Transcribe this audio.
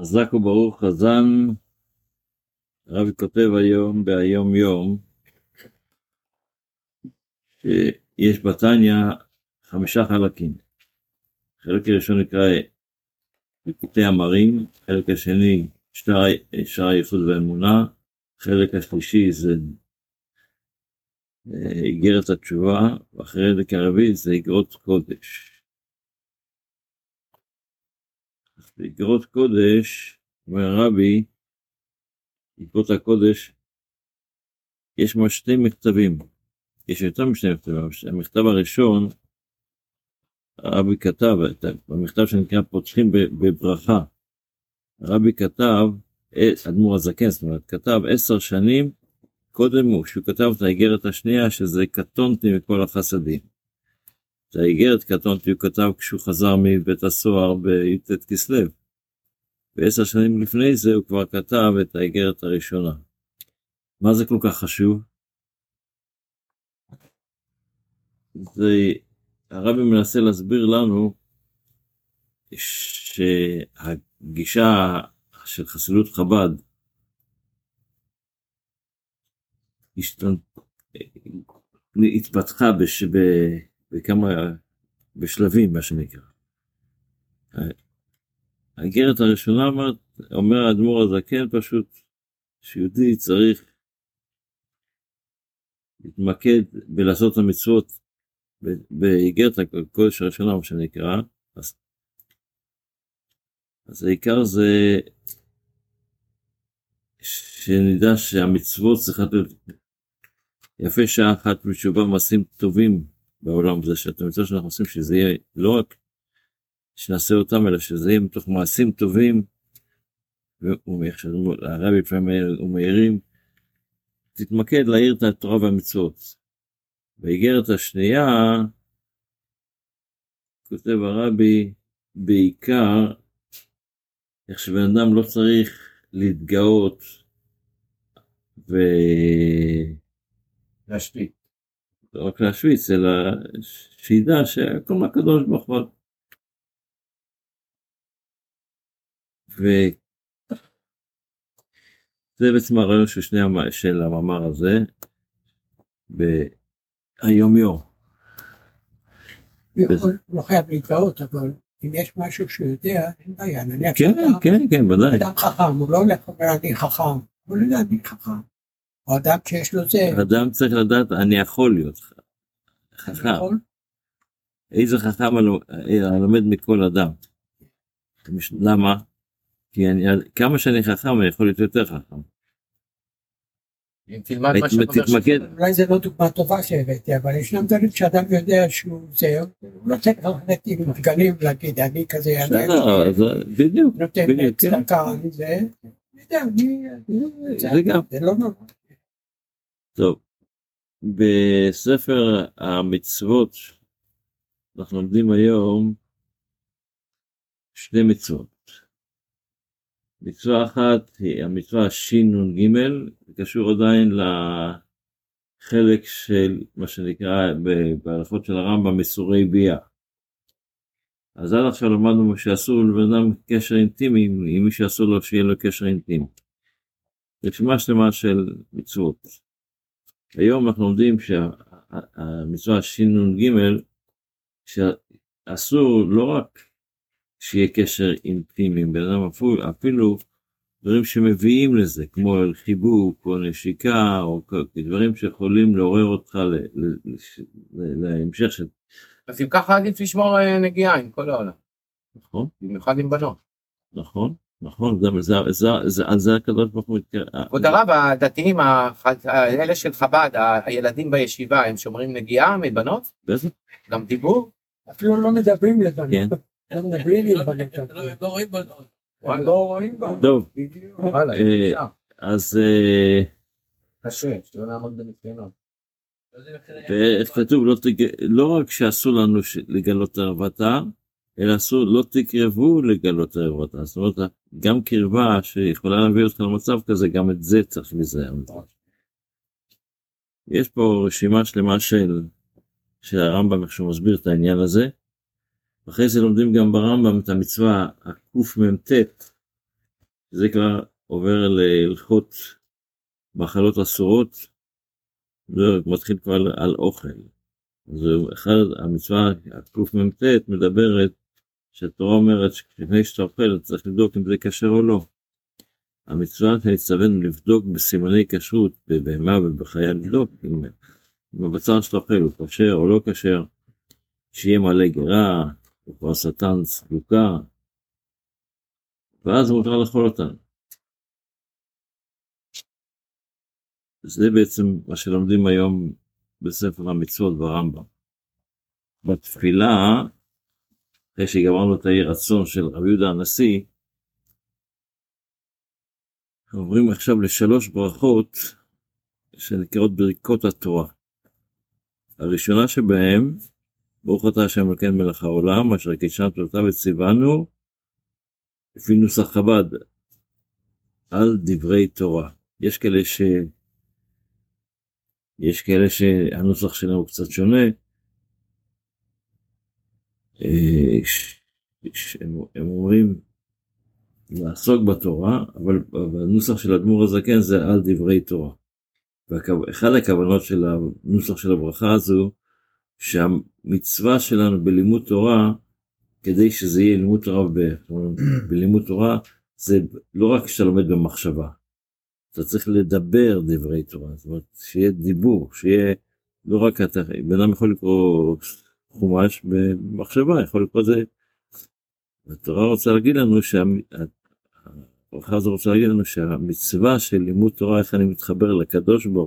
חזק וברוך חזן, הרבי כותב היום בהיום יום, שיש בתניא חמישה חלקים. החלק הראשון נקרא ליקוטי המרים, החלק השני שער הייחוד והאמונה, החלק השלישי זה אה, איגרת התשובה, והחלק הרביעי זה איגרות קודש. באגרות קודש, אומר הרבי, בעקבות הקודש, יש ממש שתי מכתבים, יש יותר משני מכתבים, המכתב הראשון, הרבי כתב, במכתב שנקרא פותחים בברכה, הרבי כתב, אדמו"ר הזקן, זאת אומרת, כתב עשר שנים קודם הוא, שהוא כתב את האיגרת השנייה, שזה קטונתי מכל החסדים. את האיגרת קטונתי הוא כתב כשהוא חזר מבית הסוהר בי"ט כסלו. ועשר שנים לפני זה הוא כבר כתב את האיגרת הראשונה. מה זה כל כך חשוב? זה הרבי מנסה להסביר לנו שהגישה של חסידות חב"ד התפתחה בש... בכמה, בשלבים מה שנקרא. האיגרת הראשונה אומרת, אומר האדמו"ר הזקן פשוט, שיהודי צריך להתמקד בלעשות את המצוות באיגרת הקודש הראשונה, מה שנקרא, אז, אז העיקר זה שנדע שהמצוות צריכה להיות יפה שעה אחת בתשובה מעשים טובים בעולם הזה, שאת המצוות שאנחנו עושים, שזה יהיה לא רק שנעשה אותם, אלא שזה יהיה מתוך מעשים טובים, הרבי לפעמים ומאירים, תתמקד להעיר את התורה והמצוות. באיגרת השנייה, כותב הרבי, בעיקר, איך שבן אדם לא צריך להתגאות ו... לא רק להשוויץ, אלא שידע שהכל מהקדוש ברוך הוא. וזה בעצם הרעיון של שני של המאמר הזה ביום יום. לא חייב להתגאות, אבל אם יש משהו שהוא יודע, אין בעיה, נניח כן, כן, כן, ודאי. אדם חכם, הוא לא הולך ואומר אני חכם, הוא לא יודע אני חכם. או אדם שיש לו זה. אדם צריך לדעת, אני יכול להיות חכם. איזה חכם הלומד מכל אדם. למה? כי אני, כמה שאני חכם אני יכול להיות יותר חכם. אם תלמד מה שאתה אומר, אולי זה לא דוגמה טובה שהבאתי, אבל ישנם דברים שאדם יודע שהוא זה, הוא לא צריך ללכת עם דגלים ולהגיד אני כזה, אני בדיוק, נותן צדקה, אני זה, זה גם, זה לא נורא. טוב, בספר המצוות אנחנו לומדים היום שני מצוות. מצווה אחת היא המצווה שנ"ג, קשור עדיין לחלק של מה שנקרא בהלכות של הרמב"ם מסורי ביאה. אז עד עכשיו למדנו שאסור לבן אדם קשר אינטימי עם מי שאסור לו שיהיה לו קשר אינטימי. רשימה שלמה של מצוות. היום אנחנו לומדים שהמצווה שנ"ג שאסור לא רק שיהיה קשר אינטימי עם בן אדם, אפילו, אפילו דברים שמביאים לזה, כמו חיבוק או נשיקה, או דברים שיכולים לעורר אותך להמשך של... אז אם ככה עדיף לשמור אה, נגיעה עם כל העולם. נכון. במיוחד עם בנות. נכון. נכון, זה הקדוש ברוך הוא מתקרב. כבוד הרב, הדתיים, האלה של חב"ד, הילדים בישיבה, הם שומרים נגיעה מבנות? בטח. גם דיבור? אפילו לא מדברים לבנות. כן. הם מדברים לבנות. לא רואים בנות. לא רואים בנות. טוב. אה, אז... אה, קשה, שלא נעמוד בניסיונות. ואיך כתוב, לא, לא רק שאסור לנו לגלות ערוותה, אלא אסור, לא תקרבו לגלות ערוותה. זאת אומרת, גם קרבה שיכולה להביא אותך למצב כזה, גם את זה צריך להיזהר. יש פה רשימה שלמה של, של הרמב"ם, איך שהוא מסביר את העניין הזה. אחרי זה לומדים גם ברמב"ם את המצווה הקמ"ט, זה כבר עובר להלכות מחלות אסורות, זה מתחיל כבר על אוכל. זה אחד, המצווה הקמ"ט מדברת, שהתורה אומרת שלפני שאתה אוכל צריך לבדוק אם זה כשר או לא. המצווה שנצטווינו לבדוק בסימני כשרות בבהמה ובחיה לבדוק אם, אם הבצר שאתה אוכל הוא כשר או לא כשר, שיהיה מלא גרה, או השטן צדוקה, ואז מותר לאכול אותן. זה בעצם מה שלומדים היום בספר המצוות ברמב"ם. בתפילה, אחרי שגמרנו את האי רצון של רבי יהודה הנשיא, עוברים עכשיו לשלוש ברכות שנקראות ברכות התורה. הראשונה שבהם, ברוך אתה השם אלוקינו מלך העולם, אשר קידשנו תורתיו וציוונו, לפי נוסח חב"ד, על דברי תורה. יש כאלה ש... יש כאלה שהנוסח שלהם הוא קצת שונה. אה, הם אומרים לעסוק בתורה, אבל בנוסח של אדמו"ר הזקן זה על דברי תורה. ואחד הכוונות של הנוסח של הברכה הזו, שהמצווה שלנו בלימוד תורה, כדי שזה יהיה לימוד תורה ב, בלימוד תורה, זה לא רק שאתה לומד במחשבה, אתה צריך לדבר דברי תורה, זאת אומרת, שיהיה דיבור, שיהיה, לא רק אתה, בן אדם יכול לקרוא חומש במחשבה, יכול לקרוא זה. התורה רוצה להגיד לנו, הברכה הזו רוצה להגיד לנו שהמצווה של לימוד תורה, איך אני מתחבר לקדוש ברוך